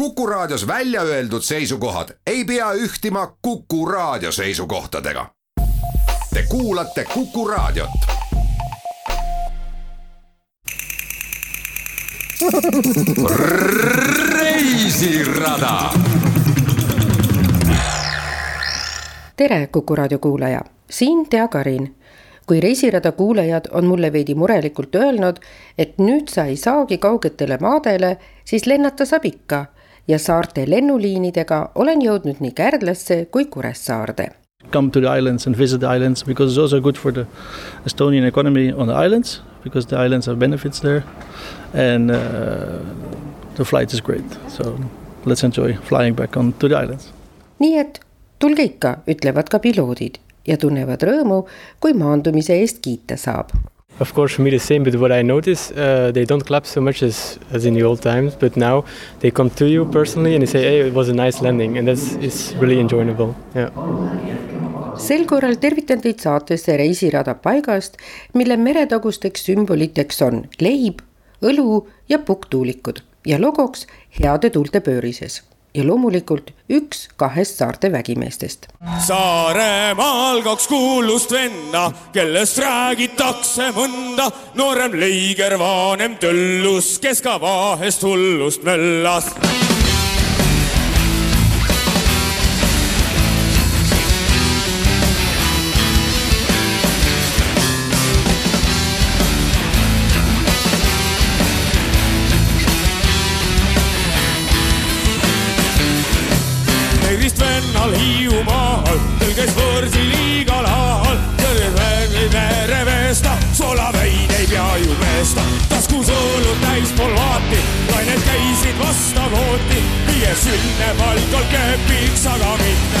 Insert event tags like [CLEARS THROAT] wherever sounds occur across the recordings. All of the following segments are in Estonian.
Kuku Raadios välja öeldud seisukohad ei pea ühtima Kuku Raadio seisukohtadega. Te kuulate Kuku Raadiot. reisirada. tere, Kuku Raadio kuulaja, siin Tea Karin kui reisirada kuulajad on mulle veidi murelikult öelnud, et nüüd sa ei saagi kaugetele maadele, siis lennata saab ikka ja saarte lennuliinidega olen jõudnud nii Kärdlasse kui Kuressaarde. Come to the islands and visit the islands because it's also good for the Estonian economy on the islands because the islands have benefits there and uh, the flight is great, so let's enjoy flying back on to the islands. nii et tulge ikka, ütlevad ka piloodid ja tunnevad rõõmu, kui maandumise eest kiita saab Of course, for me, the same. But what I notice, uh, they don't clap so much as, as in the old times. But now they come to you personally and they say, "Hey, it was a nice landing," and that's is really enjoyable. Yeah. sel korral tervitan teid saatesse Reisirada paigast, mille meretagusteks sümboliteks on leib, õlu ja pukktuulikud ja logoks heade tuulte pöörises ja loomulikult üks kahest saarte vägimeestest. Saaremaal kaks kuulust venna, kellest räägitakse mõnda, noorem Leiger, vanem Töllus, kes ka vahest hullust möllas viie sünne palgal kepiks, aga mitte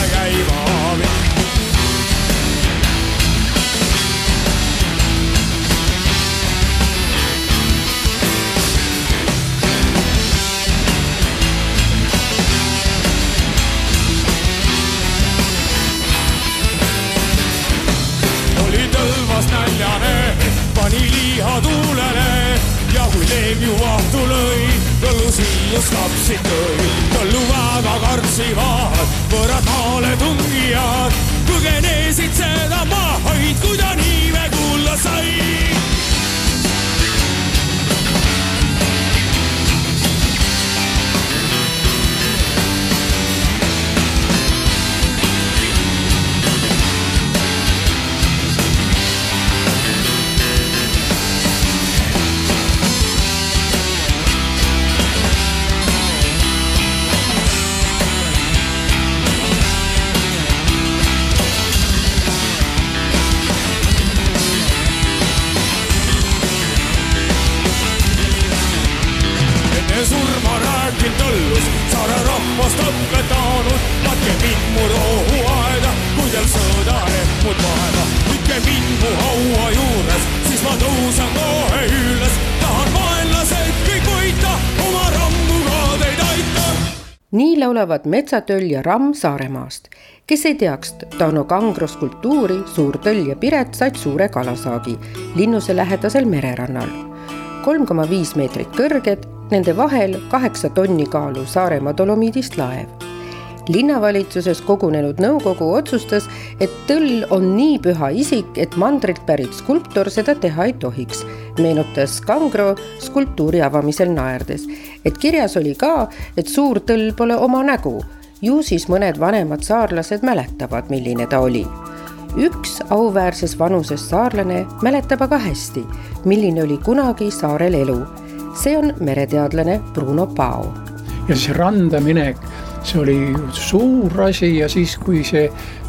laulavad Metsatöll ja Ramm Saaremaast. kes ei teaks Tauno Kangro skulptuuri Suur töll ja Piret said suure kalasaagi linnuse lähedasel mererannal. kolm koma viis meetrit kõrged, nende vahel kaheksa tonni kaalu Saaremaa dolomiidist laev linnavalitsuses kogunenud nõukogu otsustas, et tõll on nii püha isik, et mandrilt pärit skulptor seda teha ei tohiks, meenutas Kangro skulptuuri avamisel naerdes, et kirjas oli ka, et suur tõll pole oma nägu. ju siis mõned vanemad saarlased mäletavad, milline ta oli üks auväärses vanuses saarlane mäletab aga hästi, milline oli kunagi saarel elu. see on mereteadlane Bruno Pao. ja siis randa minek see oli suur asi ja siis, kui see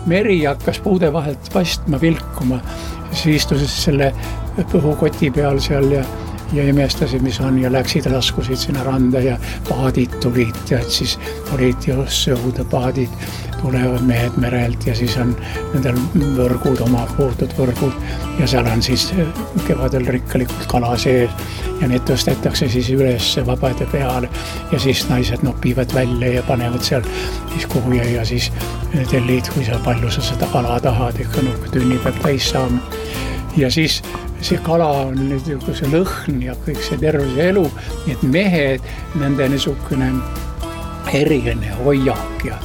meri hakkas puude vahelt paistma, vilkuma, siis istusid selle põhukoti peal seal ja ja imestasid, mis on ja läksid, laskusid sinna randa ja paadid tulid, tead siis olid just sõudepaadid tulevad mehed merelt ja siis on nendel võrgud, oma puutud võrgud. Ja seal on siis kevadel rikkalikult kala sees ja need tõstetakse siis üles vabade peale. Ja siis naised nopivad välja ja panevad seal siis kuhu ja, ja siis tellid, kui sa palju sa seda kala tahad, ikka noh, tünni peab täis saama. ja siis see kala on nüüd see lõhn ja kõik see terve see elu, et mehed, nende niisugune eriline hoiak ja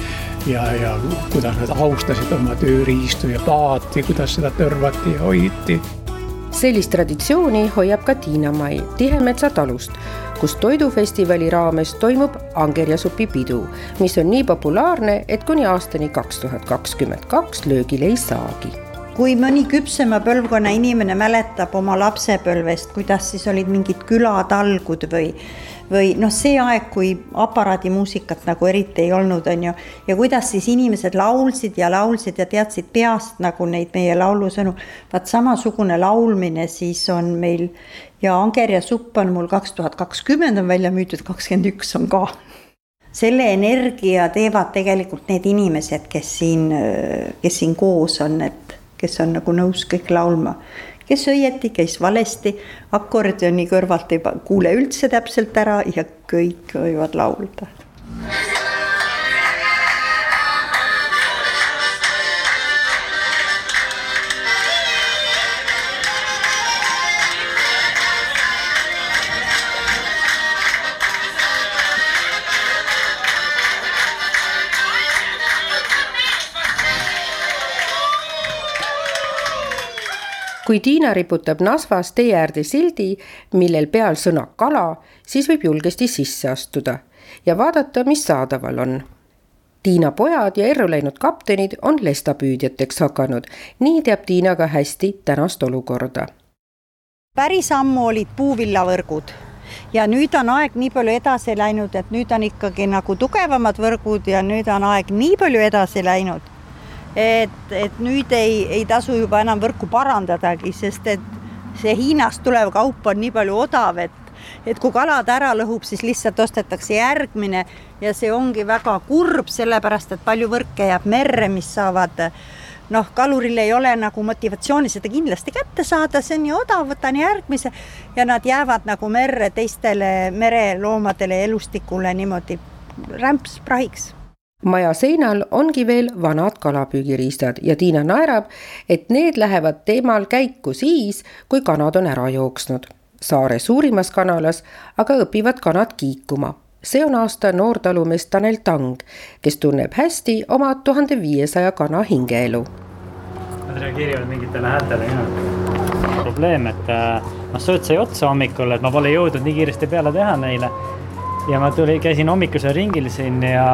ja, ja kuidas nad austasid oma tööriistu ja paati, kuidas seda tõrvati ja hoiti. sellist traditsiooni hoiab ka Tiina-Mai Tihemetsa talust, kus toidufestivali raames toimub angerjasupi pidu, mis on nii populaarne, et kuni aastani kaks tuhat kakskümmend kaks löögile ei saagi kui mõni küpsema põlvkonna inimene mäletab oma lapsepõlvest, kuidas siis olid mingid külatalgud või või noh, see aeg, kui aparaadimuusikat nagu eriti ei olnud, on ju, ja kuidas siis inimesed laulsid ja laulsid ja teadsid peast nagu neid meie laulusõnu. vaat samasugune laulmine siis on meil ja Anger ja supp on mul kaks tuhat kakskümmend on välja müüdud, kakskümmend üks on ka selle energia teevad tegelikult need inimesed, kes siin, kes siin koos on, et kes on nagu nõus kõik laulma kes õieti, kes valesti, akordioni kõrvalt ei kuule üldse täpselt ära ja kõik võivad laulda. Kui Tiina riputab Nasvas tee äärde sildi, millel peal sõna kala, siis võib julgesti sisse astuda ja vaadata, mis saadaval on. Tiina pojad ja erru läinud kaptenid on lestapüüdjateks hakanud, nii teab Tiina ka hästi tänast olukorda. päris ammu olid puuvillavõrgud ja nüüd on aeg nii palju edasi läinud, et nüüd on ikkagi nagu tugevamad võrgud ja nüüd on aeg nii palju edasi läinud et, et nüüd ei, ei tasu juba enam võrku parandadagi, sest et see Hiinast tulev kaup on nii palju odav, et et kui kalad ära lõhub, siis lihtsalt ostetakse järgmine ja see ongi väga kurb, sellepärast et palju võrke jääb merre, mis saavad noh, kaluril ei ole nagu motivatsiooni seda kindlasti kätte saada, see on nii odav, võtan järgmise ja nad jäävad nagu merre teistele mereloomadele elustikule niimoodi rämps prahiks maja seinal ongi veel vanad kalapüügiriistad ja Tiina naerab, et need lähevad teemal käiku siis, kui kanad on ära jooksnud. saare suurimas kanalas aga õpivad kanad kiikuma. see on aasta noortalumees Tanel Tang, kes tunneb hästi oma tuhande viiesaja kana hingeelu. Nad reageerivad mingitele häältele ka. probleem, et äh, noh, sööt sai otsa hommikul, et ma pole jõudnud nii kiiresti peale teha neile ja ma tuli, käisin hommikusel ringil siin ja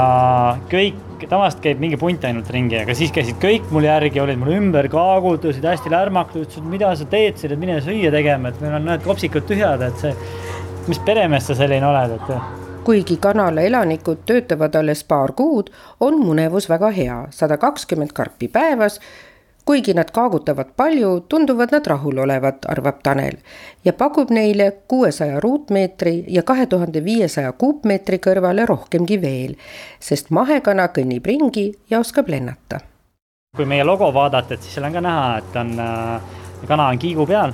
kõik, tavaliselt käib mingi punt ainult ringi, aga siis käisid kõik mul järgi, olid mul ümber, kaagutasid hästi lärmakad, ütlesid, mida sa teed siin, et mine süüa tegema, et meil on need kopsikud tühjad, et see, mis peremees sa selline oled, et kuigi kanala elanikud töötavad alles paar kuud, on munevus väga hea, sada kakskümmend karpi päevas kuigi nad kaagutavad palju, tunduvad nad rahul olevat, arvab Tanel ja pakub neile kuuesaja ruutmeetri ja kahe tuhande viiesaja kuupmeetri kõrvale rohkemgi veel, sest mahekana kõnnib ringi ja oskab lennata. kui meie logo vaadata, et siis seal on ka näha, et on äh,, kana on kiigu peal,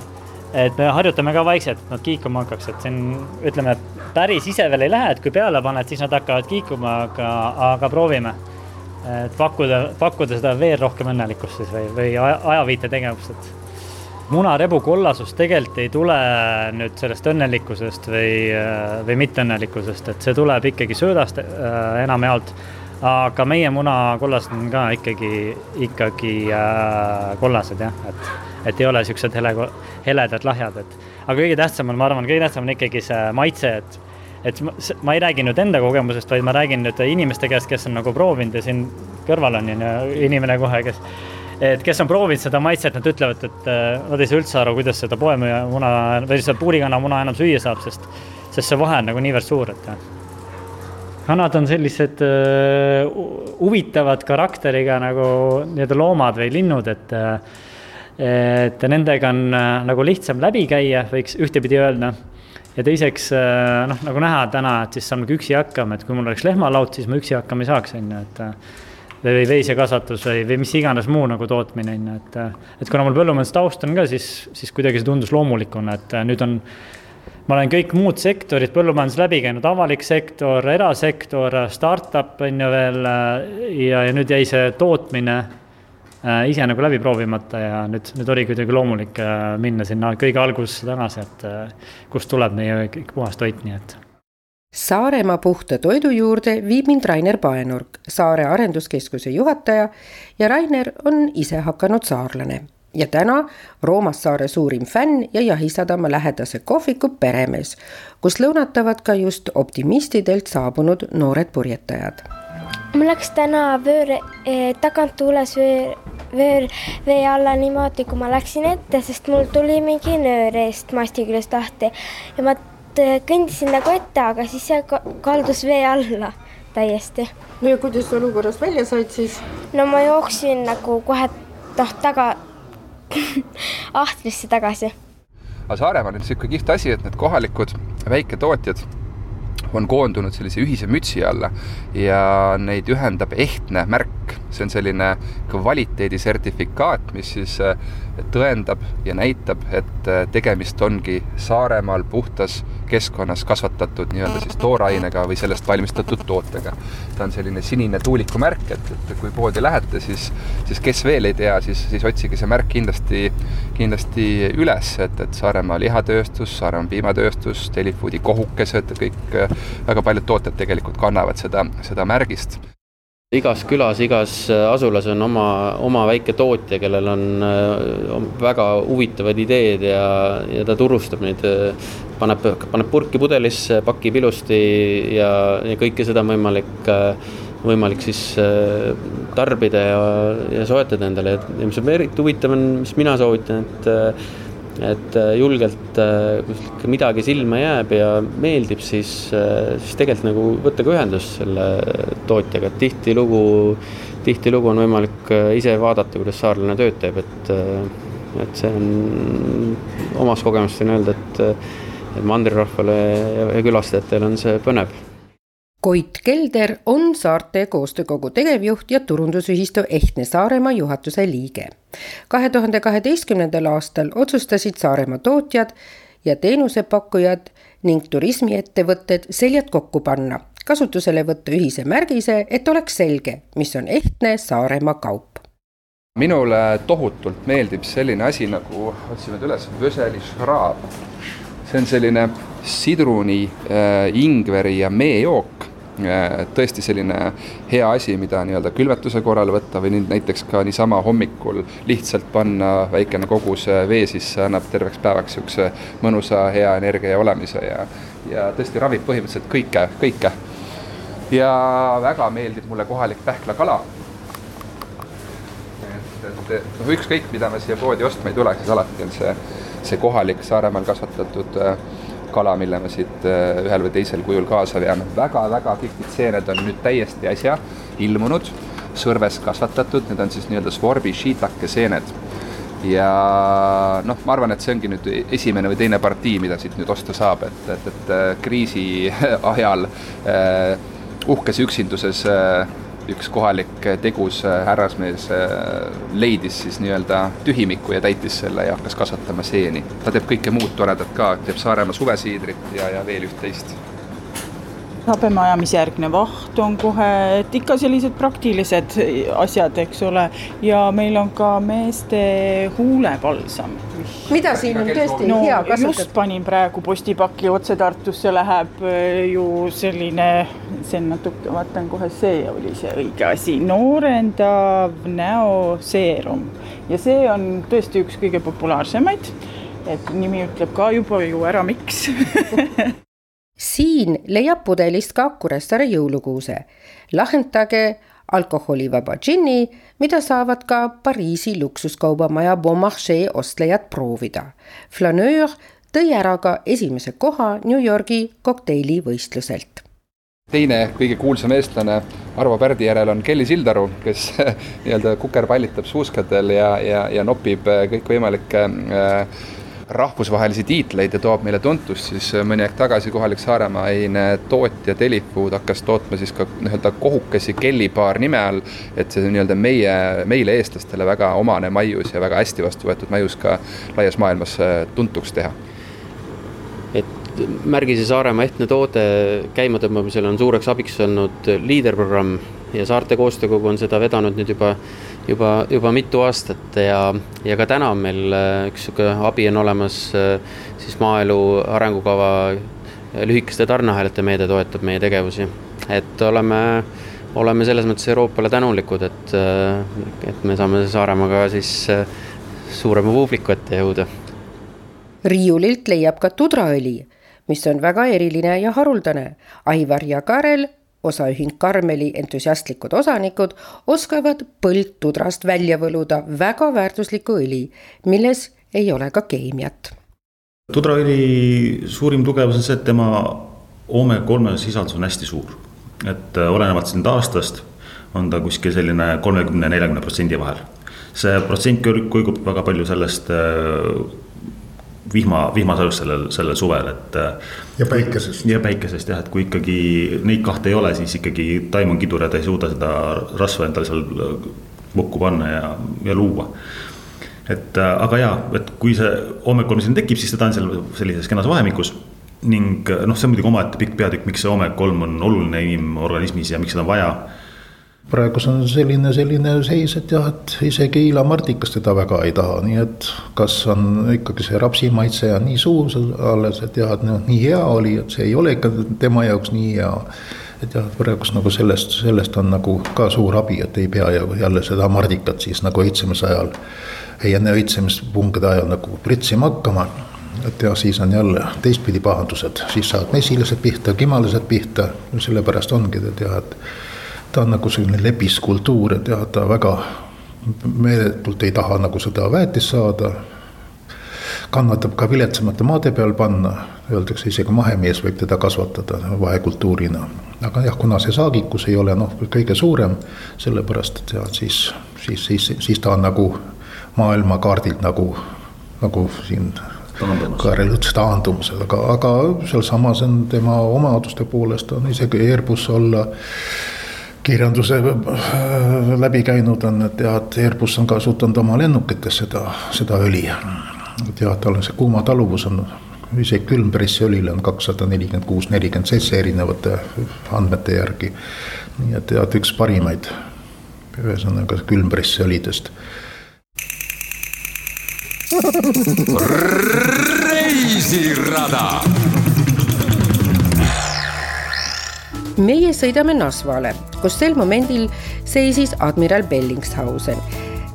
et me harjutame ka vaikselt, et nad kiikuma hakkaks, et see on, ütleme, päris ise veel ei lähe, et kui peale paned, siis nad hakkavad kiikuma, aga, aga proovime et pakkuda, pakkuda seda veel rohkem õnnelikkust siis või, või ajaviite tegevust, et munarebu kollasus tegelikult ei tule nüüd sellest õnnelikkusest või, või mitteõnnelikkusest, et see tuleb ikkagi söödast äh, enamjaolt. aga meie munakollased on ka ikkagi, ikkagi äh, kollased jah, et, et ei ole siuksed hele, heledad lahjad, et aga kõige tähtsam on, ma arvan, kõige tähtsam on ikkagi see maitse, et et ma, ma ei räägi nüüd enda kogemusest, vaid ma räägin nüüd inimeste käest, kes on nagu proovinud ja siin kõrval on inimene kohe, kes et kes on proovinud seda maitset, nad ütlevad, et äh, nad ei saa üldse aru, kuidas seda poemüüja muna või seda puurikana muna enam süüa saab, sest, sest see vahe on nagu niivõrd suur, et kanad on sellised uh, huvitavad karakteriga nagu nii-öelda loomad või linnud, et uh, et nendega on nagu lihtsam läbi käia, võiks ühtepidi öelda ja teiseks äh, noh, nagu näha täna, et siis saame ka üksi hakkama, et kui mul oleks lehmalaut, siis ma üksi hakkama ei saaks, on ju, et äh, või veisekasvatus või, või mis iganes muu nagu tootmine, on ju, et äh, et kuna mul põllumajandustaust on ka, siis, siis kuidagi see tundus loomulikuna, et nüüd on ma olen kõik muud sektorid põllumajandus läbi käinud, avalik sektor, erasektor, startup on ju veel ja, ja nüüd jäi see tootmine ise nagu läbi proovimata ja nüüd, nüüd oli kuidagi loomulik äh, minna sinna kõige algusesse tagasi, et äh, kust tuleb meie kõik puhas toit, nii et Saaremaa puhta toidu juurde viib mind Rainer Paenurk, Saare Arenduskeskuse juhataja ja Rainer on ise hakanud saarlane ja täna Roomas saare suurim fänn ja Jahisadama lähedase kohviku peremees, kus lõunatavad ka just optimistidelt saabunud noored purjetajad. Mul läks täna vöör eh, tagant tuules vöör, vöör vee alla niimoodi, kui ma läksin ette, sest mul tuli mingi nöör eest masti küljest lahti ja ma kõndisin nagu ette, aga siis see kaldus vee alla täiesti. no ja kuidas sa olukorrast välja said siis? no ma jooksin nagu kohe noh, taga [LAUGHS] ahtrisse tagasi. aga Saaremaal on niisugune kihvt asi, et need kohalikud väiketootjad on koondunud sellise ühise mütsi alla ja neid ühendab ehtne märk. See on selline kvaliteedisertifikaat, mis siis äh, tõendab ja näitab, et äh, tegemist ongi Saaremaal puhtas keskkonnas kasvatatud nii-öelda siis toorainega või sellest valmistatud tootega. ta on selline sinine tuuliku märk, et, et kui poodi lähete, siis, siis kes veel ei tea, siis, siis otsige see märk kindlasti, kindlasti üles, et, et Saaremaa lihatööstus, Saaremaa piimatööstus, Delifoodi kohukesed, kõik väga paljud tooted tegelikult kannavad seda, seda märgist igas külas, igas asulas on oma, oma väike tootja, kellel on väga huvitavad ideed ja, ja ta turustab neid, paneb, paneb purki pudelisse, pakib ilusti ja, ja kõike seda on võimalik, võimalik siis tarbida ja, ja soetada endale, et mis on eriti huvitav, on, mis mina soovitan, et et äh, julgelt äh, midagi silma jääb ja meeldib, siis, äh, siis tegelikult nagu võttage ühendust selle tootjaga, et tihtilugu, tihtilugu on võimalik ise vaadata, kuidas saarlane tööd teeb, et, et see on omast kogemust võin öelda, et mandrirahvale ja külastajatele on see põnev Koit Kelder on saarte koostöökogu tegevjuht ja turundusühistu Ehtne Saaremaa juhatuse liige. kahe tuhande kaheteistkümnendal aastal otsustasid Saaremaa tootjad ja teenusepakkujad ning turismiettevõtted seljad kokku panna, kasutusele võtta ühise märgise, et oleks selge, mis on ehtne Saaremaa kaup. minule tohutult meeldib selline asi nagu, otsime ta üles, Vöseli šraab. see on selline sidruni äh,, ingveri ja meejook tõesti selline hea asi, mida nii-öelda külmetuse korral võtta või nüüd näiteks ka niisama hommikul lihtsalt panna väikene kogus äh, vee sisse, annab terveks päevaks niisuguse mõnusa hea energia olemise ja, ja tõesti ravib põhimõtteliselt kõike, kõike. ja väga meeldib mulle kohalik pähklakala. et, noh, ükskõik, mida me siia poodi ostma ei tule, siis alati on see, see kohalik Saaremaal kasvatatud äh, kala, mille me siit äh, ühel või teisel kujul kaasa veame väga,. väga-väga kihvtid seened on nüüd täiesti äsja ilmunud, sõrves kasvatatud, need on siis nii-öelda svorbi shiitake seened. ja noh, ma arvan, et see ongi nüüd esimene või teine partii, mida siit nüüd osta saab, et, et, et äh, kriisi [LAUGHS] ajal äh, uhkes üksinduses äh, üks kohalik tegus äh, härrasmees äh, leidis siis nii-öelda tühimiku ja täitis selle ja hakkas kasvatama seeni. ta teeb kõike muud toredat ka, teeb Saaremaa suvesiidrit ja, ja veel üht-teist habemajamisjärgne vaht on kohe, et ikka sellised praktilised asjad, eks ole, ja meil on ka meeste huulepalsam. mida siin on tõesti no, hea kasutada? just panin praegu postipaki otse Tartusse, läheb äh, ju selline, see on natuke, vaatan kohe, see oli see õige asi, noorendav näoseerum. Ja see on tõesti üks kõige populaarsemaid. Et nimi ütleb ka juba ju ära, miks [LAUGHS] siin leiab pudelist ka Kuressaare jõulukuuse. lahendage alkoholivaba džinni, mida saavad ka Pariisi luksuskaubamaja Bon Marché ostlejad proovida. Flaneur tõi ära ka esimese koha New Yorgi kokteilivõistluselt teine kõige kuulsam eestlane Arvo Pärdi järel on Kelly Sildaru, kes [LAUGHS] nii-öelda kukerpallitab suuskadel ja, ja, ja nopib kõikvõimalikke äh, rahvusvahelisi tiitleid ja toob meile tuntust, siis mõni aeg tagasi kohalik Saaremaa-aine tootja Delifood hakkas tootma siis ka nii-öelda kohukesi kellipaar nime all, et see nii-öelda meie, meile, eestlastele väga omane maius ja väga hästi vastu võetud maius ka laias maailmas äh, tuntuks teha. et märgise Saaremaa ehtne toode käimatõmbamisel on suureks abiks olnud liiderprogramm ja Saarte Koostöökogu on seda vedanud nüüd juba juba, juba mitu aastat ja, ja ka täna on meil äh, üks sihuke abi on olemas äh, siis maaelu arengukava lühikeste tarneahelate meede toetab meie tegevusi, et oleme, oleme selles mõttes Euroopale tänulikud, et, et me saame Saaremaaga siis suurema publiku ette jõuda. riiulilt leiab ka tudraõli, mis on väga eriline ja haruldane. Aivar ja Karel osaühing Karmeli entusiastlikud osanikud oskavad põldtudrast välja võluda väga väärtuslikku õli, milles ei ole ka keemiat. tudraõli suurim tugevus on see, et tema oome kolme sisaldus on hästi suur. et äh, olenevalt siin aastast on ta kuskil selline kolmekümne, neljakümne protsendi vahel. see protsent kõigub väga palju sellest äh, vihma, vihmasajust sellel, sellel suvel, et. ja päikesest. ja päikesest jah, et kui ikkagi neid kahte ei ole, siis ikkagi taim on kidur ja ta ei suuda seda rasva endale seal lukku panna ja, ja luua. et aga jaa, et kui see hommikul siin tekib, siis ta on seal sellises kenas vahemikus ning noh, see on muidugi omaette pikk peatükk, miks see omega kolm on oluline inimorganismis ja miks seda on vaja praegu on selline, selline seis, et jah, et isegi Iilamardikas teda väga ei taha, nii et kas on ikkagi see rapsimaitse on nii suur alles, et jah, et noh, nii hea oli, et see ei ole ikka tema jaoks nii hea. et jah, praegust nagu sellest, sellest on nagu ka suur abi, et ei pea jälle seda mardikat siis nagu õitsemise ajal. ei enne õitsemispungide ajal nagu pritsima hakkama et ja siis on jälle teistpidi pahandused, siis saavad mesilased pihta, kimalised pihta, sellepärast ongi, et jah, et ta on nagu selline lepiskultuur, et jah, ta väga meeletult ei taha nagu seda väetist saada. kannatab ka viletsamate maade peal panna, öeldakse isegi mahemees võib teda kasvatada vahekultuurina. aga jah, kuna see saagikus ei ole noh, kõige suurem, sellepärast et jah, siis, siis, siis, siis ta on nagu maailmakaardilt nagu, nagu siin Kaarel ütles taandumas, aga, aga sealsamas on tema omaduste poolest on isegi Airbus olla kirjanduse äh, läbi käinud on, et jah, et Airbus on kasutanud oma lennukites seda, seda õli. et jah, tal on see kuumataluvus on, isegi külmpressi õlil on kakssada nelikümmend kuus, nelikümmend seitse erinevate andmete järgi. nii et jah, et üks parimaid, ühesõnaga külmpressi õlidest reisirada meie sõidame Nasvale, kus sel momendil seisis admiral Bellingshausen,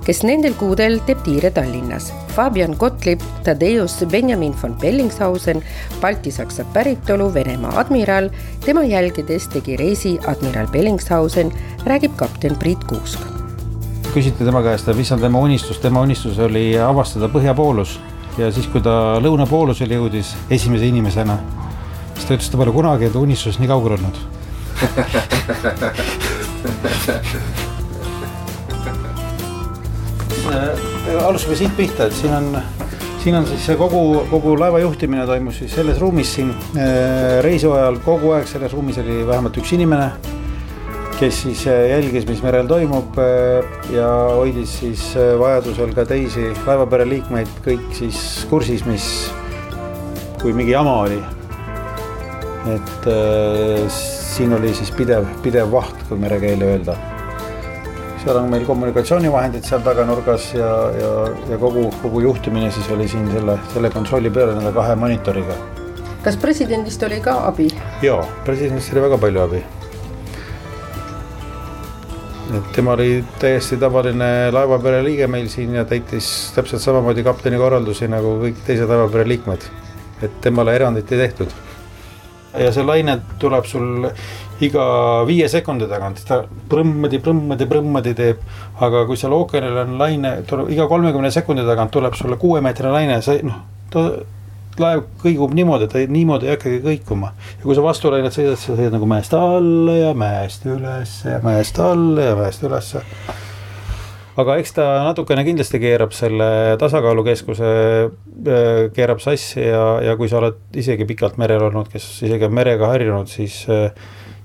kes nendel kuudel teeb tiire Tallinnas. Fabian Gottlieb Tadeusz Benjamin von Bellingshausen, baltisaksa päritolu Venemaa admiral, tema jälgedes tegi reisi admiral Bellingshausen, räägib kapten Priit Kuusk. küsiti tema käest, mis on tema unistus, tema unistus oli avastada põhjapoolus ja siis, kui ta lõunapoolusele jõudis esimese inimesena, siis ta ütles, et ta pole kunagi enda unistusest nii kaugel olnud alustame siit pihta, et siin on, siin on siis see kogu, kogu laeva juhtimine toimus siis selles ruumis siin. Äh, reisi ajal kogu aeg selles ruumis oli vähemalt üks inimene, kes siis äh, jälgis, mis merel toimub ja hoidis siis vajadusel ka teisi laevapere liikmeid kõik siis kursis, mis, kui mingi jama oli. et siin oli siis pidev, pidev vaht, kui merekeeli öelda. seal on meil kommunikatsioonivahendid seal taganurgas ja, ja, ja kogu, kogu juhtimine siis oli siin selle, selle kontrolli peal nende kahe monitoriga. kas presidendist oli ka abi? jaa, presidendist oli väga palju abi. et tema oli täiesti tavaline laevapere liige meil siin ja täitis täpselt samamoodi kapteni korraldusi nagu kõik teised laevapere liikmed. et temale erandit ei tehtud ja see laine tuleb sul iga viie sekundi tagant, ta prõmmadi, prõmmadi, prõmmadi teeb. aga kui seal ookeanil on laine, tuleb iga kolmekümne sekundi tagant tuleb sulle kuuemeetrine laine, sa noh, ta laev kõigub niimoodi, ta niimoodi ei hakkagi kõikuma. ja kui sa vastulainet sõidad, sa sõidad nagu mäest alla ja mäest ülesse ja mäest alla ja mäest ülesse aga eks ta natukene kindlasti keerab selle tasakaalukeskuse, äh, keerab sassi ja, ja kui sa oled isegi pikalt merel olnud, kes isegi on merega harjunud, siis äh,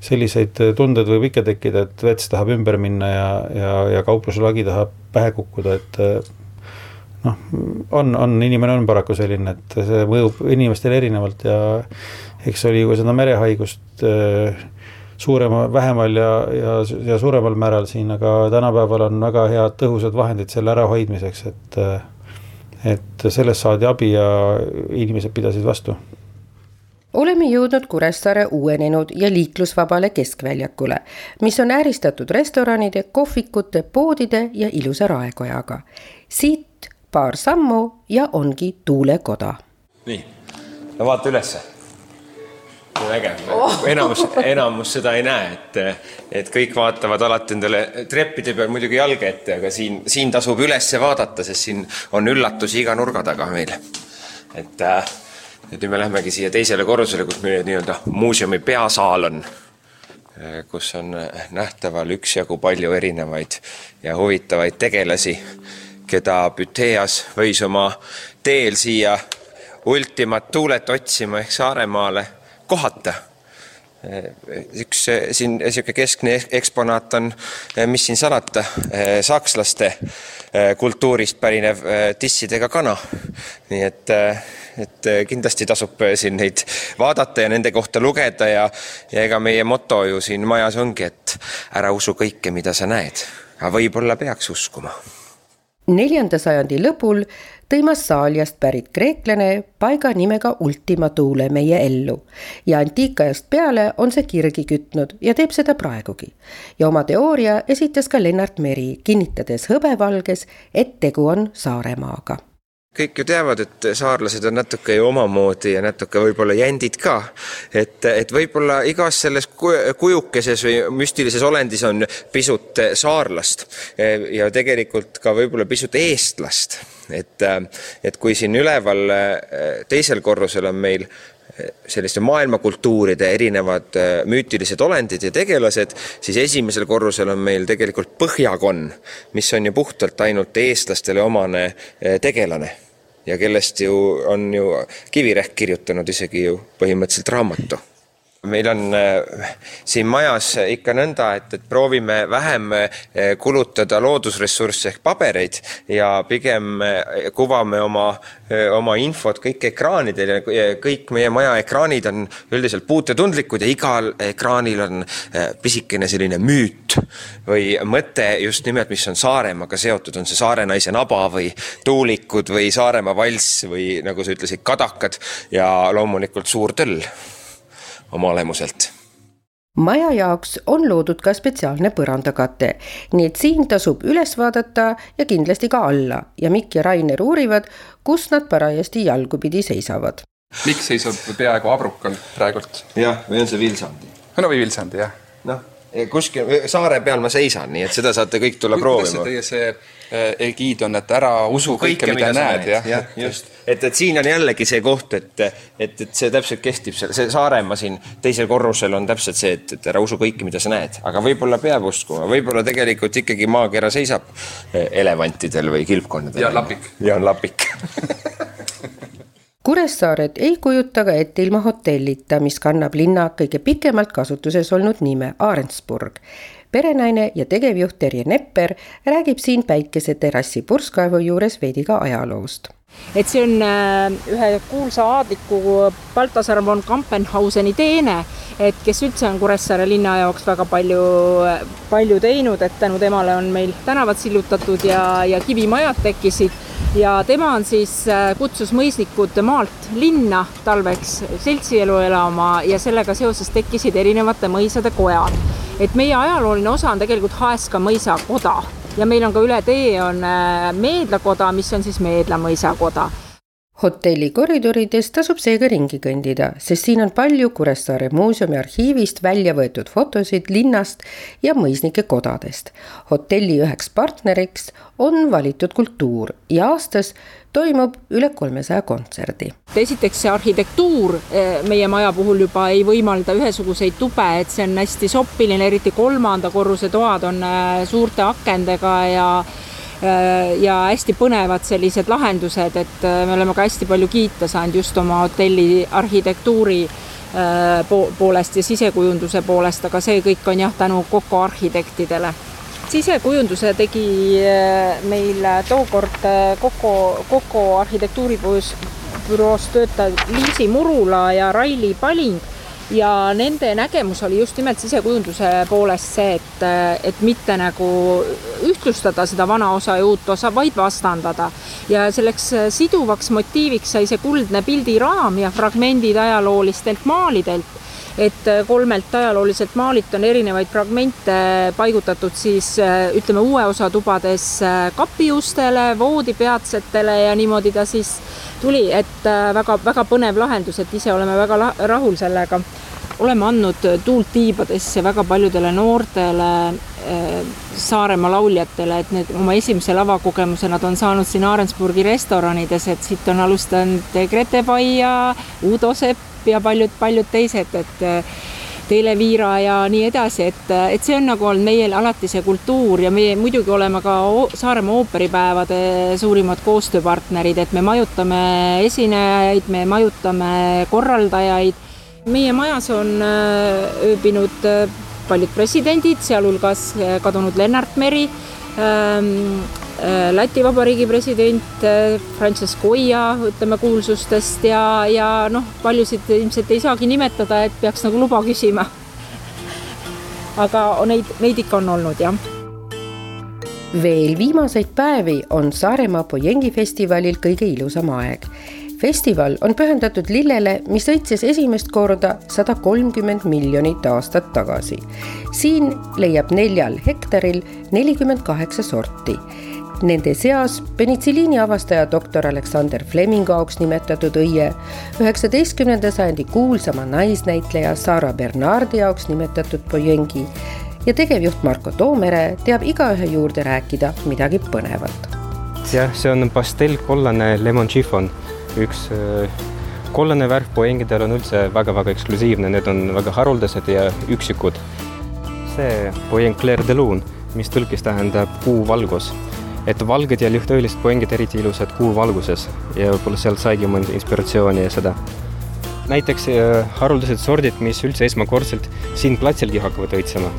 selliseid tundeid võib ikka tekkida, et vets tahab ümber minna ja, ja, ja kaupluselagi tahab pähe kukkuda, et äh, noh, on, on, inimene on paraku selline, et see mõjub inimestele erinevalt ja eks oli ju seda merehaigust äh, suurema, vähemal ja, ja, ja suuremal määral siin, aga tänapäeval on väga head tõhusad vahendid selle ärahoidmiseks, et et sellest saadi abi ja inimesed pidasid vastu. oleme jõudnud Kuressaare uuenenud ja liiklusvabale keskväljakule, mis on ääristatud restoranide, kohvikute, poodide ja ilusa raekojaga. siit paar sammu ja ongi tuulekoda. nii, no vaata ülesse äge oh., enamus, enamus seda ei näe, et, et kõik vaatavad alati endale treppide peal muidugi jalge ette, aga siin, siin tasub üles vaadata, sest siin on üllatusi iga nurga taga meil. et äh, et nüüd me lähemegi siia teisele korrusele, kus meie nii-öelda muuseumi peasaal on, kus on nähtaval üksjagu palju erinevaid ja huvitavaid tegelasi, keda Büteas võis oma teel siia ultimat tuulet otsima ehk Saaremaale kohata üks siin niisugune keskne eksponaat on, mis siin salata, sakslaste kultuurist pärinev tissidega kana. nii et et kindlasti tasub siin neid vaadata ja nende kohta lugeda ja, ja ega meie moto ju siin majas ongi, et ära usu kõike, mida sa näed, aga võib-olla peaks uskuma. neljanda sajandi lõpul tõi Massaaliast pärit kreeklane paiga nimega Ultima Thule meie ellu ja antiikajast peale on see kirgi kütnud ja teeb seda praegugi. ja oma teooria esitas ka Lennart Meri, kinnitades hõbevalges, et tegu on Saaremaaga kõik ju teavad, et saarlased on natuke ju omamoodi ja natuke võib-olla jändid ka. et, et võib-olla igas selles kujukeses või müstilises olendis on pisut saarlast ja tegelikult ka võib-olla pisut eestlast. et, et kui siin üleval teisel korrusel on meil selliste maailmakultuuride erinevad müütilised olendid ja tegelased, siis esimesel korrusel on meil tegelikult põhjakonna, mis on ju puhtalt ainult eestlastele omane tegelane. Ja kellest ju on ju Kivirähk kirjutanud isegi ju põhimõtteliselt raamatu meil on äh, siin majas ikka nõnda, et, et proovime vähem äh, kulutada loodusressursse ehk pabereid ja pigem äh, kuvame oma, oma infot kõik ekraanidel ja kõik meie maja ekraanid on üldiselt puutetundlikud ja igal ekraanil on pisikene selline müüt või mõte just nimelt, mis on Saaremaaga seotud, on see Saare naise naba või tuulikud või Saaremaa valss või nagu sa ütlesid, kadakad ja loomulikult suur töll oma olemuselt maja jaoks on loodud ka spetsiaalne põrandakate, nii et siin tasub üles vaadata ja kindlasti ka alla ja Mikk ja Rainer uurivad, kus nad parajasti jalgupidi seisavad. Mikk seisab peaaegu abrukal praegult. jah, või on see Vilsandi? no või Vilsandi, jah. noh, kuskil saare peal ma seisan, nii et seda saate kõik tulla proovima. teie see Eh, egiid on, et ära usu kõike, kõike, mida näed, jah. jah, just, et, et siin on jällegi see koht, et, et, et see täpselt kehtib, see, see Saaremaa siin teisel korrusel on täpselt see, et, et ära usu kõike, mida sa näed, aga võib-olla peab uskuma, võib-olla tegelikult ikkagi maakera seisab eh, elevantidel või kilpkonnadel. ja on lapik. ja on lapik [LAUGHS] Kuressaaret ei kujuta ka ette ilma hotellita, mis kannab linna kõige pikemalt kasutuses olnud nime Arendsburg perenaine ja tegevjuht Terje Nepper räägib siin päikeseterrassi purskkaevu juures veidi ka ajaloost et see on äh, ühe kuulsa aadliku Baltasar von Kampenhauseni teene, et kes üldse on Kuressaare linna jaoks väga palju, palju teinud, et tänu temale on meil tänavad sillutatud ja, ja kivimajad tekkisid. Ja tema on siis, äh, kutsus mõisnikud maalt linna talveks seltsielu elama ja sellega seoses tekkisid erinevate mõisade kojad. Et meie ajalooline osa on tegelikult Haeska mõisakoda ja meil on ka üle tee on äh, Meedlakoda, mis on siis Meedla mõisakoda hotelli koridorides tasub seega ringi kõndida, sest siin on palju Kuressaare muuseumi arhiivist välja võetud fotosid linnast ja mõisnike kodadest. hotelli üheks partneriks on valitud kultuur ja aastas toimub üle kolmesaja kontserdi. esiteks see arhitektuur eh, meie maja puhul juba ei võimalda ühesuguseid tube, et see on hästi soppiline, eriti kolmanda korruse toad on eh, suurte akendega ja ja hästi põnevad sellised lahendused, et me oleme ka hästi palju kiita saanud just oma hotelli arhitektuuri poolest ja sisekujunduse poolest, aga see kõik on jah, tänu Coco arhitektidele sisekujunduse tegi äh, meil tookord Coco, äh, Coco arhitektuuribüroos töötav Liisi Murula ja Raili Paling ja nende nägemus oli just nimelt sisekujunduse poolest see, et, et mitte nagu ühtlustada seda vana osa ja uut osa, vaid vastandada. ja selleks siduvaks motiiviks sai see kuldne pildiraam ja fragmendid ajaloolistelt maalidelt et kolmelt ajalooliselt maalilt on erinevaid fragmente paigutatud siis ütleme, uue osa tubades kapiustele, voodipeatsetele ja niimoodi ta siis tuli, et väga-väga põnev lahendus, et ise oleme väga rahul sellega. Oleme andnud tuult tiibadesse väga paljudele noortele Saaremaa lauljatele, et need oma esimese lavakogemuse nad on saanud siin Aarensburgi restoranides, et siit on alustanud Grete Pai ja Udo Sepp ja paljud-paljud teised, et Teele Viira ja nii edasi, et, et see on nagu olnud meil alati see kultuur ja meie muidugi oleme ka Saaremaa ooperipäevade suurimad koostööpartnerid, et me majutame esinejaid, me majutame korraldajaid. Meie majas on ööbinud paljud presidendid, sealhulgas kadunud Lennart Meri Läti Vabariigi president Francesco Oia, ütleme kuulsustest ja, ja noh, paljusid ilmselt ei saagi nimetada, et peaks nagu luba küsima. [LAUGHS] aga neid, neid ikka on olnud, jah. veel viimaseid päevi on Saaremaa Pojengi festivalil kõige ilusam aeg festival on pühendatud lillele, mis õitses esimest korda sada kolmkümmend miljonit aastat tagasi. siin leiab neljal hektaril nelikümmend kaheksa sorti Nende seas penitsilliini avastaja doktor Aleksander Flemingu auks nimetatud õie, üheksateistkümnenda sajandi kuulsama naisnäitleja Sara Bernardi jaoks nimetatud Pojengi ja tegevjuht Marko Toomere teab igaühe juurde rääkida midagi põnevat. jah, see on pastellkollane lemon chiffon, üks kollane värv Poengidel on üldse väga-väga eksklusiivne, need on väga haruldased ja üksikud. see Poeng Clair de Lune, mis tõlkes tähendab kuuvalgus et valged ja lühtöölised poengid eriti ilusad kuu valguses ja võib-olla sealt saigi mõnda inspiratsiooni ja seda. näiteks äh, haruldased sordid, mis üldse esmakordselt siin platsilgi hakkavad õitsema.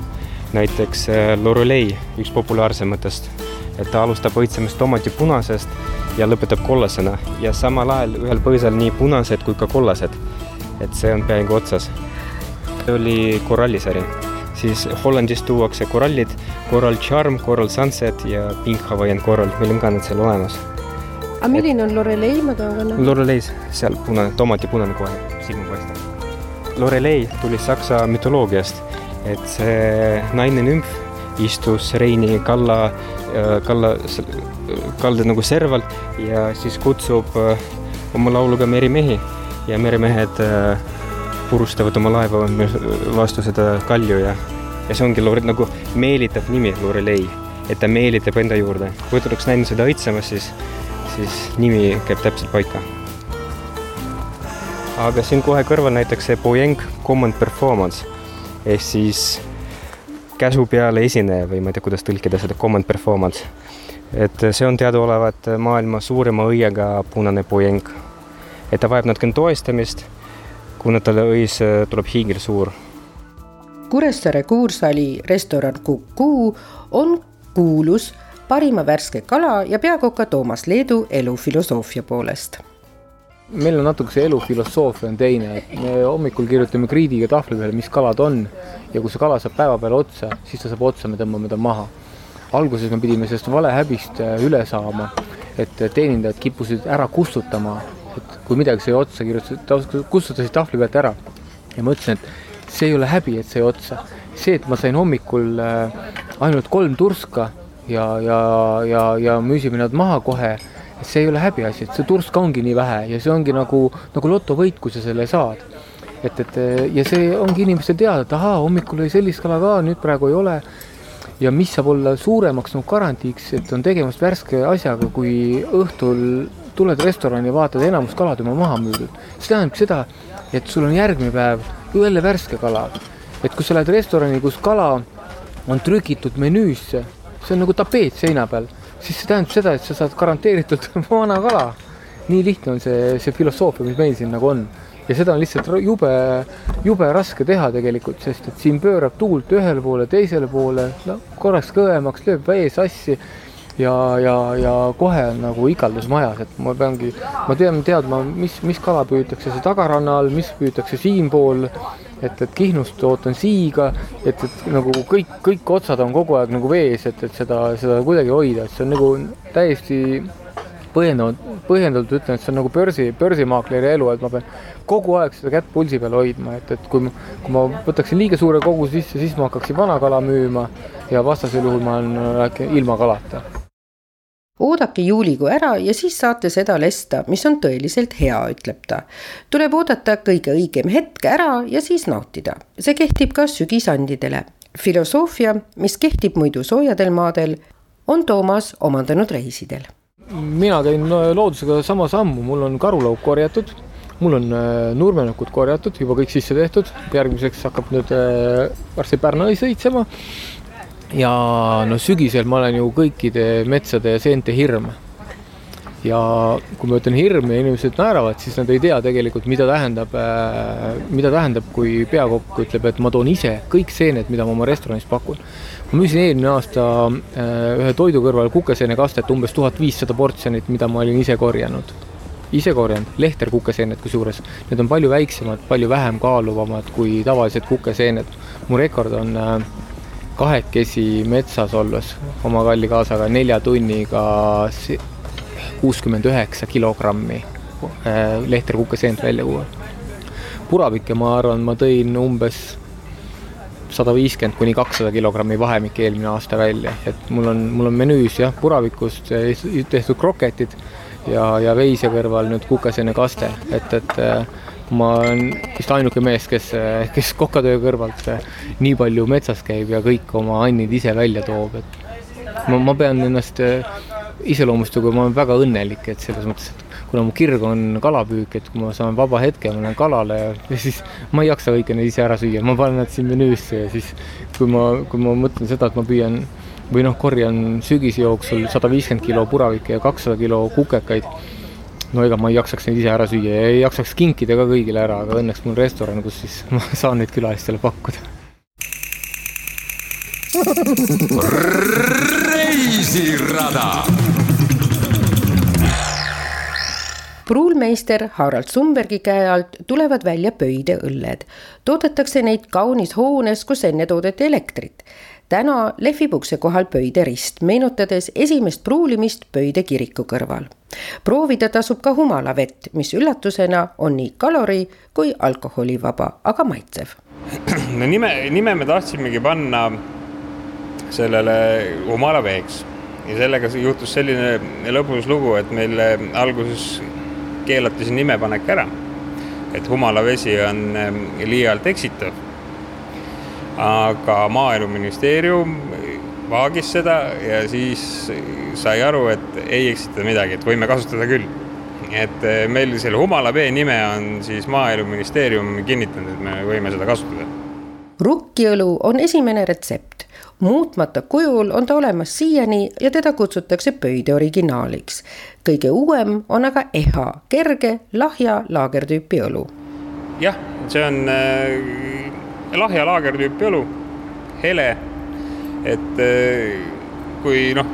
näiteks äh, Lorelei, üks populaarsematest, et ta alustab õitsemist tomati punasest ja lõpetab kollasena ja samal ajal ühel põõsal nii punased kui ka kollased. et see on peaaegu otsas. oli korallisari siis Hollandist tuuakse korallid, Coral Charm, Coral Sunset ja Pink Hawaiian Coral, meil on ka need seal olemas. aga milline on Lorelei, ma tahan ka näha. Loreleis, seal punane, tomati punane kohe silma paistab. Lorelei tuli saksa mütoloogiast, et see naine nümf istus Reini kalla, kalla, kalda nagu serval ja siis kutsub oma lauluga merimehi ja meremehed purustavad oma laeva vastu seda kalju ja, ja see ongi Lore, nagu meelitav nimi, Lorelei, et ta meelitab enda juurde. kui ta oleks näinud seda õitsemas, siis, siis nimi käib täpselt paika. aga siin kohe kõrval näiteks see Boyeng Common Performance ehk siis käsu peale esineja või ma ei tea, kuidas tõlkida seda Common Performance. et see on teadaolevalt maailma suurema õiega punane Boyeng. et ta vajab natukene toestamist kuna talle õis tuleb hiigelsuur. Kuressaare Kuursaali restoran Kuku on kuulus parima värske kala ja peakoka Toomas Leedu elufilosoofia poolest meil on natuke see elufilosoofia on teine, et me hommikul kirjutame kriidiga tahvli peale, mis kalad on ja kui see kala saab päeva peale otsa, siis ta saab otsa, me tõmbame ta maha. alguses me pidime sellest valehäbist üle saama, et teenindajad kippusid ära kustutama et kui midagi sai otsa, kirjutasid, kustutasid tahvli pealt ära. ja ma ütlesin, et see ei ole häbi, et sai otsa. see, et ma sain hommikul äh, ainult kolm turska ja, ja, ja, ja müüsime nad maha kohe, see ei ole häbiasi, et see turska ongi nii vähe ja see ongi nagu, nagu lotovõit, kui sa selle saad. et, et ja see ongi inimestel teada, et ahaa, hommikul oli sellist kala ka, nüüd praegu ei ole ja mis saab olla suuremaks nagu garantiiks, et on tegemist värske asjaga, kui õhtul tuled restorani vaatad, enamus kalad on maha müüdud. see tähendab seda, et sul on järgmine päev jälle värske kala. et kui sa lähed restorani, kus kala on trükitud menüüsse, see on nagu tapeet seina peal, siis see tähendab seda, et sa saad garanteeritult [LAUGHS] vana kala. nii lihtne on see, see filosoofia, mis meil siin nagu on ja seda on lihtsalt jube, jube raske teha tegelikult, sest et siin pöörab tuult ühele poole, teisele poole, no korraks kõvemaks, lööb vee sassi ja, ja, ja kohe on nagu igaldus majas, et ma peangi, ma tean teadma, mis, mis kala püütakse see tagaranna all, mis püütakse siinpool et, et Kihnust ootan siiga, et, et nagu kõik, kõik otsad on kogu aeg nagu vees, et, et seda, seda kuidagi hoida, et see on nagu täiesti põhjendamatult, põhjendatult ütlen, et see on nagu börsi, börsimaakleri elu, et ma pean kogu aeg seda kätt pulsi peal hoidma, et, et kui, kui ma võtaksin liiga suure koguse sisse, siis ma hakkaksin vana kala müüma ja vastasel juhul ma olen äkki ilma kalata oodake juulikuu ära ja siis saate seda lesta, mis on tõeliselt hea, ütleb ta. tuleb oodata kõige õigem hetk ära ja siis nautida. see kehtib ka sügisandidele. filosoofia, mis kehtib muidu soojadel maadel, on Toomas omandanud reisidel mina käin loodusega sama sammu, mul on karulauk korjatud, mul on äh, nurmenukud korjatud, juba kõik sisse tehtud, järgmiseks hakkab nüüd äh, varsti Pärnu sõitsema. Ja no sügisel ma olen ju kõikide metsade ja seente hirm. ja kui ma ütlen hirm ja inimesed naeravad, siis nad ei tea tegelikult, mida tähendab, äh, mida tähendab, kui peakokk ütleb, et ma toon ise kõik seened, mida ma oma restoranis pakun ma müüsin eelmine aasta äh, ühe toidu kõrval kukeseenekastet umbes tuhat viissada portsjonit, mida ma olin ise korjanud. ise korjanud, lehter kukeseened kusjuures. Need on palju väiksemad, palju vähem kaaluvamad kui tavalised kukeseened. mu rekord on äh, kahekesi metsas olles oma kalli kaasaga nelja tunniga kuuskümmend üheksa kilogrammi äh, lehter kukeseent välja tuua. purapikke, ma arvan, ma tõin umbes sada viiskümmend kuni kakssada kilogrammi vahemik eelmine aasta välja, et mul on, mul on menüüs jah, puravikust tehtud kroketid ja, ja veise kõrval nüüd kukeseene kaste, et, et ma olen vist ainuke mees, kes, kes kokatöö kõrvalt nii palju metsas käib ja kõik oma annid ise välja toob, et ma, ma pean ennast iseloomustada, ma olen väga õnnelik, et selles mõttes, et kuna mu kirg on kalapüük, et kui ma saan vaba hetke, ma lähen kalale ja [LAUGHS] siis ma ei jaksa kõike neid ise ära süüa, ma panen nad siin menüüsse ja siis kui ma, kui ma mõtlen seda, et ma püüan või noh, korjan sügise jooksul sada viiskümmend kilo puravikke ja kakssada kilo kukekaid, no ega ma ei jaksaks neid ise ära süüa ja ei jaksaks kinkida ka kõigile ära, aga õnneks mul restoran, kus siis [LAUGHS] ma saan neid külalistele pakkuda. reisirada pruulmeister Harald Sumbergi käe alt tulevad välja pöideõlled. toodetakse neid kaunis hoones, kus enne toodeti elektrit. Täna lehvib ukse kohal Pöide rist, meenutades esimest pruulimist Pöide kiriku kõrval. proovida tasub ka humalavett, mis üllatusena on nii kalori kui alkoholivaba, aga maitsev. [CLEARS THROAT] no nime, nime me tahtsimegi panna sellele humalaveeks ja sellega juhtus selline lõbus lugu, et meil alguses keelati see nimepanek ära. et humalavesi on ähm, liialt eksitav. Aga Maaeluministeerium vaagis seda ja siis sai aru, et ei eksita midagi, et võime kasutada küll. et äh, meil selle humalavee nime on siis Maaeluministeerium kinnitanud, et me võime seda kasutada. rukkiõlu on esimene retsept muutmata kujul on ta olemas siiani ja teda kutsutakse pöide originaaliks. kõige uuem on aga EHA, kerge lahja laagertüüpi õlu. jah, see on äh, lahja laagertüüpi õlu, hele. et äh, kui noh,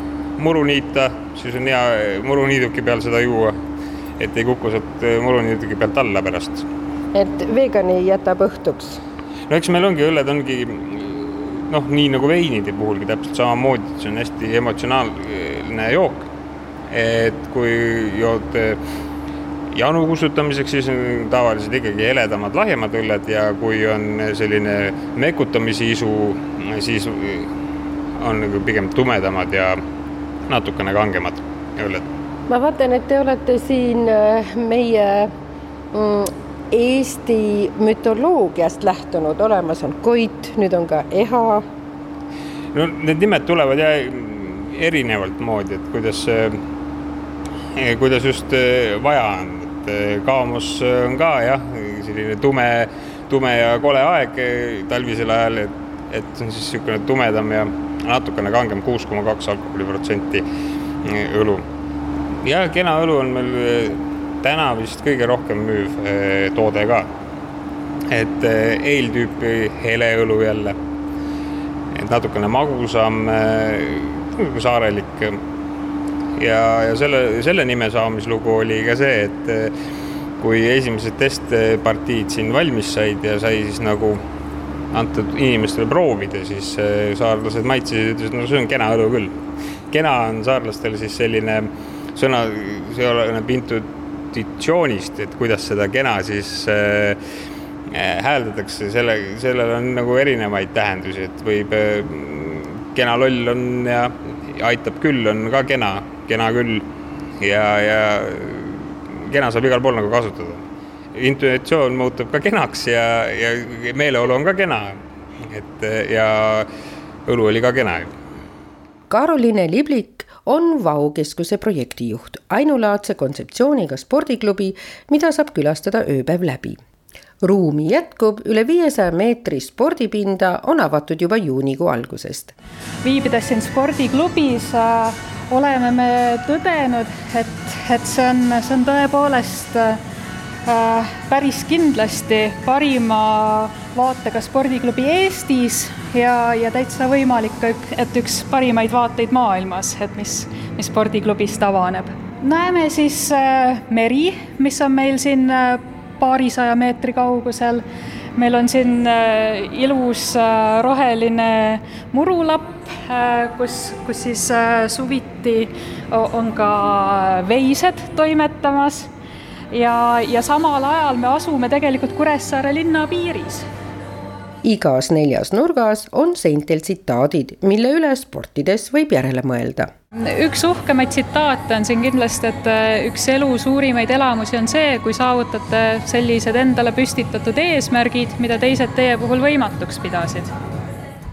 muru niita, siis on hea muruniiduki peal seda juua. et ei kuku sealt äh, muruniiduki pealt alla pärast. et veegani jätab õhtuks? no eks meil ongi, õlled ongi noh, nii nagu veinide puhulgi täpselt samamoodi, see on hästi emotsionaalne jook. et kui jood eh, janu kustutamiseks, siis on tavaliselt ikkagi heledamad, lahjemad õlled ja kui on selline mekutamise isu, siis on nagu pigem tumedamad ja natukene kangemad õlled. ma vaatan, et te olete siin eh, meie mm, Eesti mütoloogiast lähtunud, olemas on Koit, nüüd on ka Eha. no need nimed tulevad ja erinevalt moodi, et kuidas, eh, kuidas just eh, vaja on, et eh, Kaamos on ka jah, selline tume, tume ja kole aeg talvisel ajal, et, et see on siis niisugune tumedam ja natukene kangem, kuus koma kaks alkoholiprotsenti õlu. ja kena õlu on meil täna vist kõige rohkem müüv eh, toode ka. et eeltüüpi eh, heleõlu jälle, et natukene magusam, eh, saarelik. Ja, ja selle, selle nime saamislugu oli ka see, et kui esimesed testpartiid siin valmis said ja sai siis nagu antud inimestele proovida, siis äh, saarlased maitsesid, ütlesid, no see on kena õlu küll. kena on saarlastel siis selline sõna, see oleneb intuitsioonist, et kuidas seda kena siis äh, äh, hääldatakse, selle, sellel on nagu erinevaid tähendusi, et võib äh,, kena loll on ja aitab küll, on ka kena, kena küll ja, ja kena saab igal pool nagu kasutada. intuitsioon muutub ka kenaks ja, ja meeleolu on ka kena. et ja õlu oli ka kena ju. Karoline Liblik on Vau keskuse projektijuht, ainulaadse kontseptsiooniga spordiklubi, mida saab külastada ööpäev läbi ruumi jätkub, üle viiesaja meetri spordipinda on avatud juba juunikuu algusest. viibides siin spordiklubis äh, oleme me tõdenud, et, et see on, see on tõepoolest äh, päris kindlasti parima vaatega spordiklubi Eestis ja, ja täitsa võimalik, et üks parimaid vaateid maailmas, et mis, mis spordiklubist avaneb. näeme siis äh, meri, mis on meil siin äh, paarisaja meetri kaugusel meil on siin äh, ilus äh, roheline murulapp, äh, kus, kus siis suviti on ka veised toimetamas. Ja, ja samal ajal me asume tegelikult Kuressaare linna piiris igas neljas nurgas on seintel tsitaadid, mille üle sportides võib järele mõelda. üks uhkemaid tsitaate on siin kindlasti, et äh, üks elu suurimaid elamusi on see, kui saavutate sellised endale püstitatud eesmärgid, mida teised teie puhul võimatuks pidasid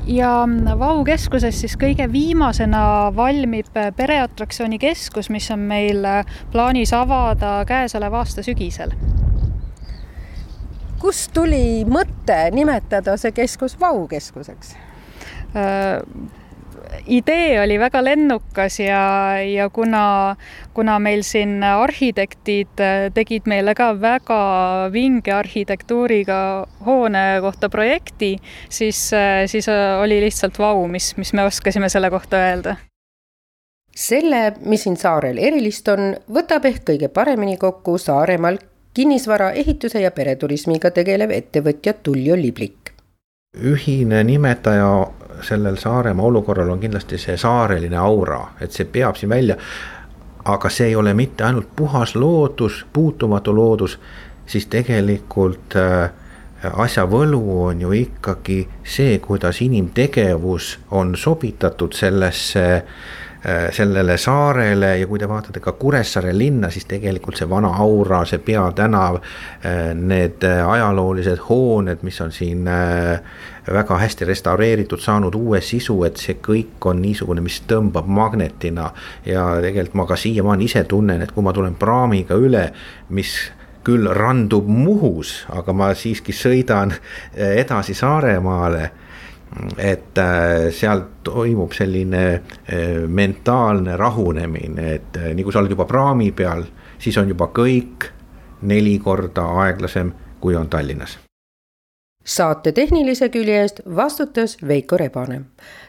ja Vau keskuses siis kõige viimasena valmib pereatraktsiooni keskus, mis on meil plaanis avada käesoleva aasta sügisel kust tuli mõte nimetada see keskus Vau keskuseks äh,? idee oli väga lennukas ja, ja kuna, kuna meil siin arhitektid tegid meile ka väga vinge arhitektuuriga hoone kohta projekti, siis, siis oli lihtsalt vau, mis, mis me oskasime selle kohta öelda selle, mis siin saarel erilist on, võtab ehk kõige paremini kokku Saaremaal kinnisvara, ehituse ja pereturismiga tegelev ettevõtja Tullio Liblik. ühine nimetaja sellel Saaremaa olukorral on kindlasti see saareline aura, et see peab siin välja. aga see ei ole mitte ainult puhas loodus, puutumatu loodus, siis tegelikult äh, asja võlu on ju ikkagi see, kuidas inimtegevus on sobitatud sellesse Äh, sellele saarele ja kui te vaatate ka Kuressaare linna, siis tegelikult see vana aura, see peatänav, äh, need äh, ajaloolised hooned, mis on siin väga hästi restaureeritud, saanud uue sisu, et see kõik on niisugune, mis tõmbab magnetina. ja tegelikult ma ka siiamaani ise tunnen, et kui ma tulen praamiga üle, mis küll randub Muhus, aga ma siiski sõidan edasi Saaremaale et äh, seal toimub selline äh, mentaalne rahunemine, et äh, nii kui sa oled juba praami peal, siis on juba kõik neli korda aeglasem, kui on Tallinnas saate tehnilise külje eest vastutas Veiko Rebane.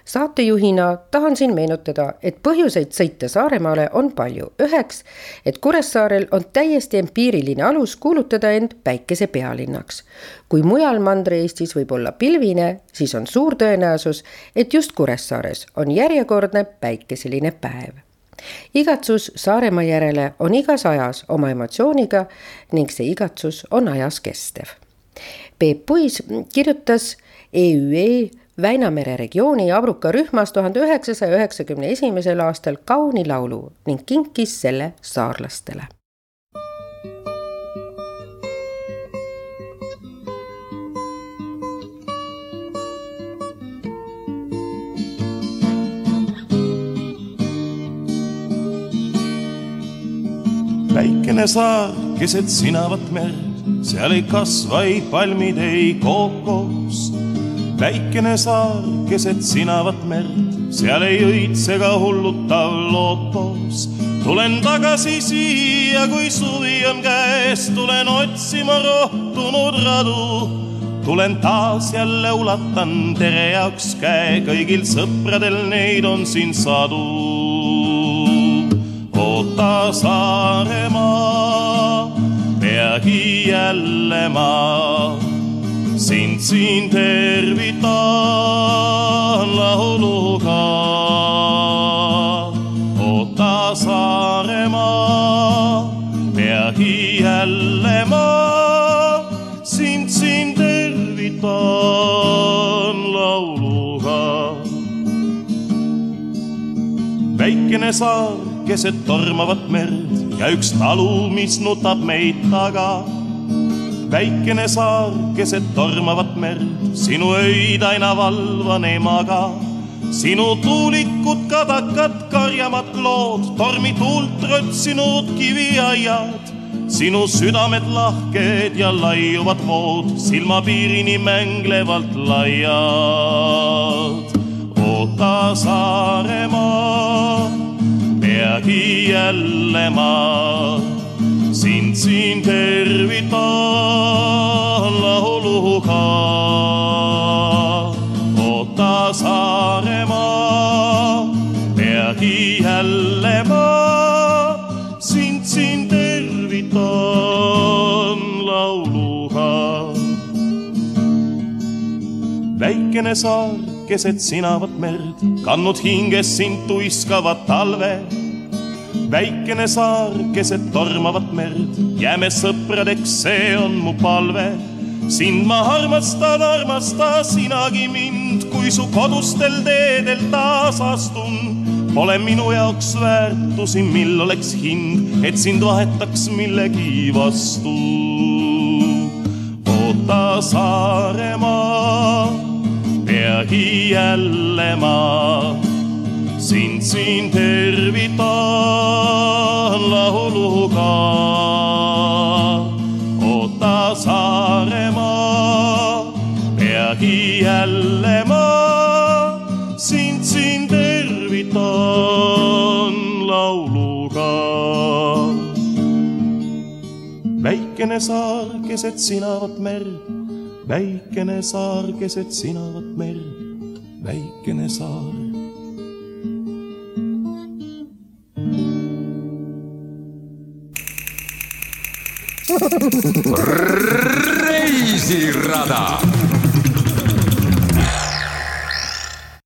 saatejuhina tahan siin meenutada, et põhjuseid sõita Saaremaale on palju. üheks, et Kuressaarel on täiesti empiiriline alus kuulutada end päikese pealinnaks. kui mujal Mandri-Eestis võib olla pilvine, siis on suur tõenäosus, et just Kuressaares on järjekordne päikeseline päev igatsus Saaremaa järele on igas ajas oma emotsiooniga ning see igatsus on ajas kestev Peep Puis kirjutas EÜE Väinamere regiooni Abruka rühmas tuhande üheksasaja üheksakümne esimesel aastal kauni laulu ning kinkis selle saarlastele. väikene saar keset sinavat merd seal ei kasva ei palmid, ei kookos. väikene saar keset sinavat merd, seal ei õitse ka hullutav lootos. tulen tagasi siia, kui suvi on käes, tulen otsima rohtunud radu. tulen taas jälle ulatan tere jaoks käe, kõigil sõpradel neid on siin sadu. oota Saaremaa peagi jälle ma sind siin tervitan lauluga. oota Saaremaa, peagi jälle ma sind siin tervitan lauluga. väikene saar keset tormavat merd ja üks talu, mis nutab meid taga. Väikene saar keset tormavat merd, sinu öid aina valvan ei maga. sinu tuulikud, kadakad, karjamad lood, tormituult rötsinud kiviaiad, sinu südamed lahked ja laiuvad vood, silmapiirini mänglevalt laiad. oota Saaremaa, peagi jälle ma sind siin tervitan lauluga. oota Saaremaa, peagi jälle ma sind siin tervitan lauluga. väikene saar keset sinavat merd, kandnud hinges sind tuiskavat talve väikene saar keset tormavat merd, jääme sõpradeks, see on mu palve. sind ma armastan, armasta sinagi mind, kui su kodustel teedel taas astun. Pole minu jaoks väärtusi, mil oleks hind, et sind vahetaks millegi vastu. oota Saaremaa, peagi jälle ma sind siin tervitan lauluga. oota Saaremaa, peagi jälle ma sind siin tervitan lauluga. väikene saar keset sinavat merd, väikene saar keset sinavat merd, väikene saar. Reisirada